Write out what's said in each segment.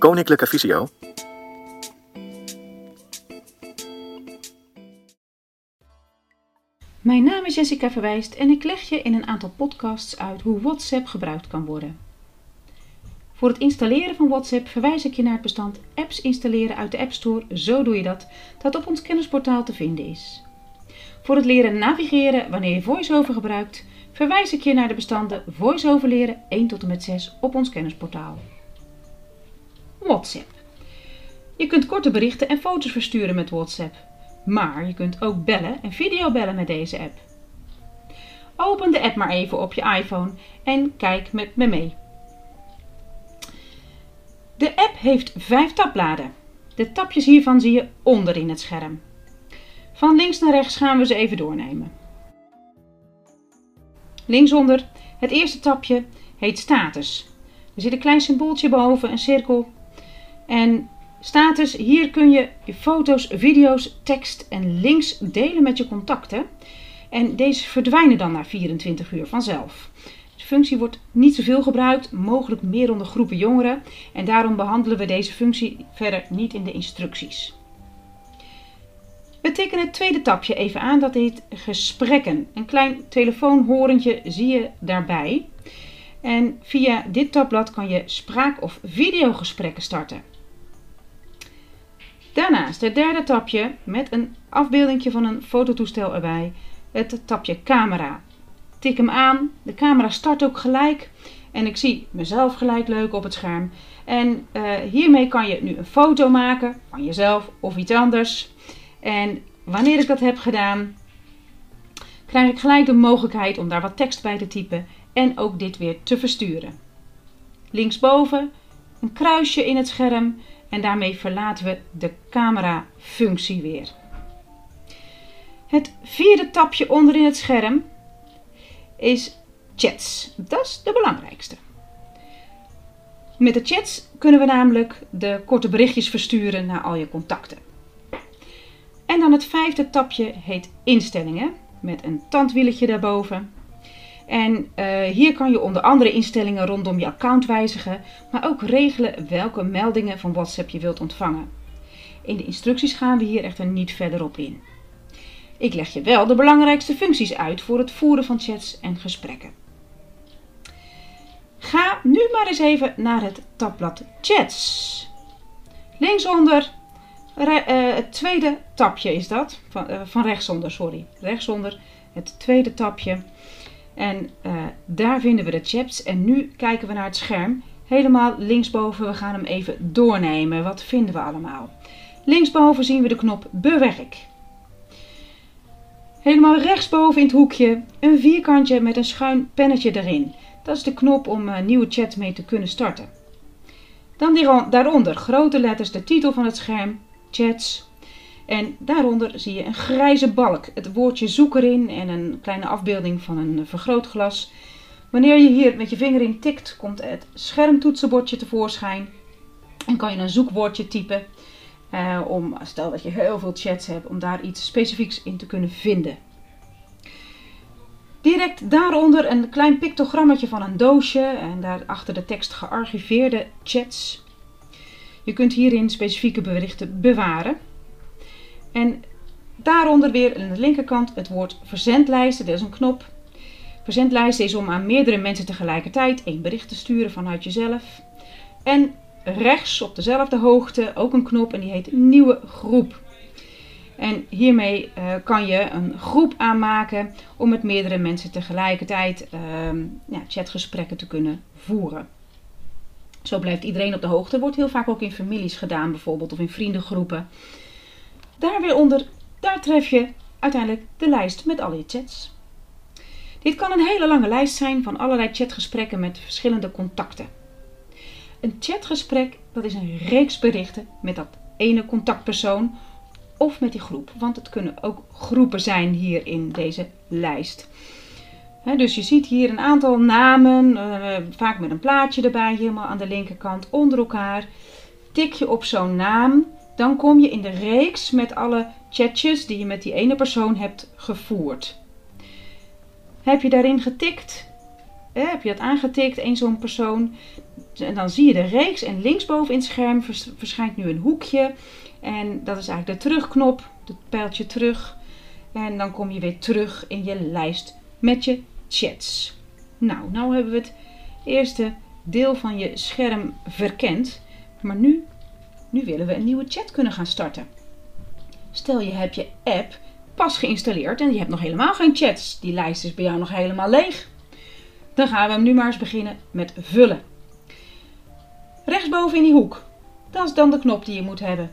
Koninklijke Visio. Mijn naam is Jessica Verwijst en ik leg je in een aantal podcasts uit hoe WhatsApp gebruikt kan worden. Voor het installeren van WhatsApp verwijs ik je naar het bestand Apps installeren uit de App Store, zo doe je dat, dat op ons kennisportaal te vinden is. Voor het leren navigeren wanneer je VoiceOver gebruikt, verwijs ik je naar de bestanden VoiceOver leren 1 tot en met 6 op ons kennisportaal. WhatsApp. Je kunt korte berichten en foto's versturen met WhatsApp. Maar je kunt ook bellen en videobellen met deze app. Open de app maar even op je iPhone en kijk met me mee. De app heeft vijf tabbladen. De tabjes hiervan zie je onderin het scherm. Van links naar rechts gaan we ze even doornemen. Linksonder, het eerste tabje heet status. Er zit een klein symbooltje boven, een cirkel. En status, hier kun je je foto's, video's, tekst en links delen met je contacten. En deze verdwijnen dan na 24 uur vanzelf. De functie wordt niet zoveel gebruikt, mogelijk meer onder groepen jongeren. En daarom behandelen we deze functie verder niet in de instructies. We tikken het tweede tabje even aan, dat heet gesprekken. Een klein telefoonhorentje zie je daarbij. En via dit tabblad kan je spraak- of videogesprekken starten. Daarnaast het derde tabje met een afbeelding van een fototoestel erbij. Het tabje camera. Tik hem aan, de camera start ook gelijk. En ik zie mezelf gelijk leuk op het scherm. En uh, hiermee kan je nu een foto maken van jezelf of iets anders. En wanneer ik dat heb gedaan, krijg ik gelijk de mogelijkheid om daar wat tekst bij te typen en ook dit weer te versturen. Linksboven een kruisje in het scherm en daarmee verlaten we de camera functie weer. Het vierde tabje onderin het scherm is chats. Dat is de belangrijkste. Met de chats kunnen we namelijk de korte berichtjes versturen naar al je contacten. En dan het vijfde tapje heet instellingen met een tandwieletje daarboven. En uh, hier kan je onder andere instellingen rondom je account wijzigen, maar ook regelen welke meldingen van WhatsApp je wilt ontvangen. In de instructies gaan we hier echter niet verder op in. Ik leg je wel de belangrijkste functies uit voor het voeren van chats en gesprekken. Ga nu maar eens even naar het tabblad Chats. Linksonder uh, het tweede tapje is dat, van, uh, van rechtsonder, sorry. Rechtsonder, het tweede tapje. En uh, daar vinden we de chats. En nu kijken we naar het scherm. Helemaal linksboven, we gaan hem even doornemen. Wat vinden we allemaal? Linksboven zien we de knop Bewerk. Helemaal rechtsboven in het hoekje een vierkantje met een schuin pennetje erin. Dat is de knop om een nieuwe chat mee te kunnen starten. Dan daaronder grote letters de titel van het scherm, chats. En daaronder zie je een grijze balk, het woordje zoek erin en een kleine afbeelding van een vergrootglas. Wanneer je hier met je vinger in tikt, komt het schermtoetsenbordje tevoorschijn. En kan je een zoekwoordje typen, eh, om, stel dat je heel veel chats hebt, om daar iets specifieks in te kunnen vinden. Direct daaronder een klein pictogrammetje van een doosje en daarachter de tekst gearchiveerde chats. Je kunt hierin specifieke berichten bewaren. En daaronder weer aan de linkerkant het woord verzendlijsten. Dat is een knop. Verzendlijsten is om aan meerdere mensen tegelijkertijd één bericht te sturen vanuit jezelf. En rechts op dezelfde hoogte ook een knop en die heet nieuwe groep. En hiermee uh, kan je een groep aanmaken om met meerdere mensen tegelijkertijd uh, ja, chatgesprekken te kunnen voeren. Zo blijft iedereen op de hoogte. Wordt heel vaak ook in families gedaan, bijvoorbeeld, of in vriendengroepen. Daar weer onder, daar tref je uiteindelijk de lijst met al je chats. Dit kan een hele lange lijst zijn van allerlei chatgesprekken met verschillende contacten. Een chatgesprek, dat is een reeks berichten met dat ene contactpersoon of met die groep. Want het kunnen ook groepen zijn hier in deze lijst dus je ziet hier een aantal namen, uh, vaak met een plaatje erbij, helemaal aan de linkerkant onder elkaar. Tik je op zo'n naam, dan kom je in de reeks met alle chatjes die je met die ene persoon hebt gevoerd. Heb je daarin getikt, heb je dat aangetikt, één zo'n persoon. En dan zie je de reeks en linksboven in het scherm verschijnt nu een hoekje. En dat is eigenlijk de terugknop, het pijltje terug. En dan kom je weer terug in je lijst met je chats. Nou, nou hebben we het eerste deel van je scherm verkend. Maar nu, nu willen we een nieuwe chat kunnen gaan starten. Stel je hebt je app pas geïnstalleerd en je hebt nog helemaal geen chats. Die lijst is bij jou nog helemaal leeg. Dan gaan we hem nu maar eens beginnen met vullen. Rechtsboven in die hoek. Dat is dan de knop die je moet hebben.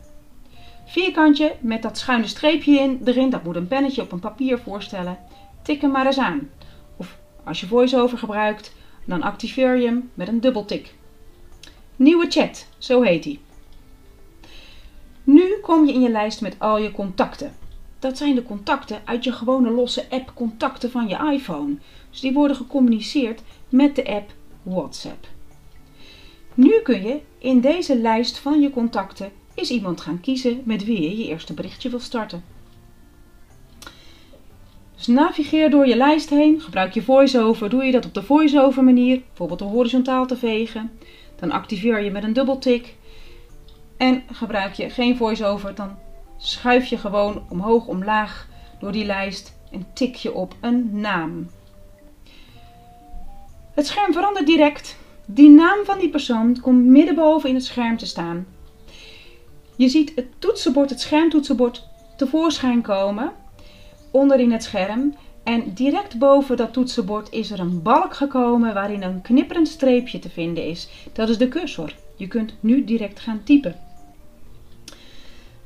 Vierkantje met dat schuine streepje in, erin, dat moet een pennetje op een papier voorstellen. Tik hem maar eens aan. Of als je VoiceOver gebruikt, dan activeer je hem met een dubbeltik. Nieuwe chat, zo heet hij. Kom je in je lijst met al je contacten. Dat zijn de contacten uit je gewone losse app contacten van je iPhone. Dus die worden gecommuniceerd met de app WhatsApp. Nu kun je in deze lijst van je contacten eens iemand gaan kiezen met wie je je eerste berichtje wil starten. Dus navigeer door je lijst heen, gebruik je voiceover, doe je dat op de voiceover manier, bijvoorbeeld door horizontaal te vegen. Dan activeer je met een dubbeltik. En gebruik je geen voiceover, dan schuif je gewoon omhoog, omlaag door die lijst en tik je op een naam. Het scherm verandert direct. Die naam van die persoon komt middenboven in het scherm te staan. Je ziet het toetsenbord, het schermtoetsenbord, tevoorschijn komen onderin het scherm. En direct boven dat toetsenbord is er een balk gekomen waarin een knipperend streepje te vinden is. Dat is de cursor. Je kunt nu direct gaan typen.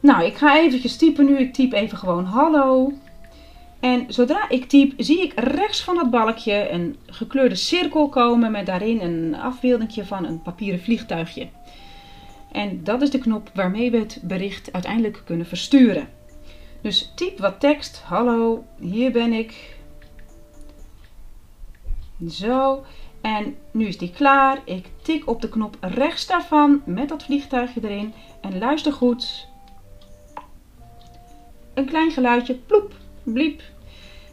Nou, ik ga eventjes typen nu. Ik typ even gewoon hallo. En zodra ik typ, zie ik rechts van dat balkje een gekleurde cirkel komen met daarin een afbeelding van een papieren vliegtuigje. En dat is de knop waarmee we het bericht uiteindelijk kunnen versturen. Dus typ wat tekst. Hallo, hier ben ik. Zo. En nu is die klaar. Ik tik op de knop rechts daarvan met dat vliegtuigje erin. En luister goed. Een klein geluidje. Ploep, bliep.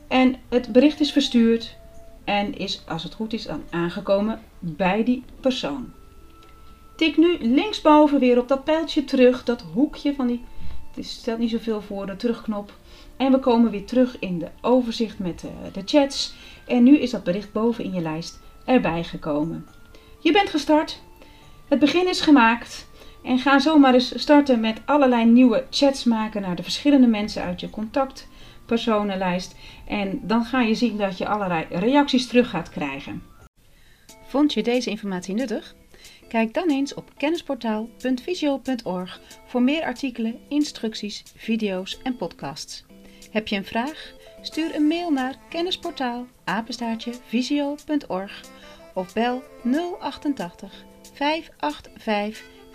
En het bericht is verstuurd. En is, als het goed is, dan aangekomen bij die persoon. Tik nu linksboven weer op dat pijltje terug. Dat hoekje van die het stelt niet zoveel voor, de terugknop. En we komen weer terug in de overzicht met de, de chats. En nu is dat bericht boven in je lijst erbij gekomen. Je bent gestart. Het begin is gemaakt. En ga zomaar eens starten met allerlei nieuwe chats maken naar de verschillende mensen uit je contactpersonenlijst. En dan ga je zien dat je allerlei reacties terug gaat krijgen. Vond je deze informatie nuttig? Kijk dan eens op kennisportaal.visio.org voor meer artikelen, instructies, video's en podcasts. Heb je een vraag? Stuur een mail naar kennisportaal visio.org of bel 088 585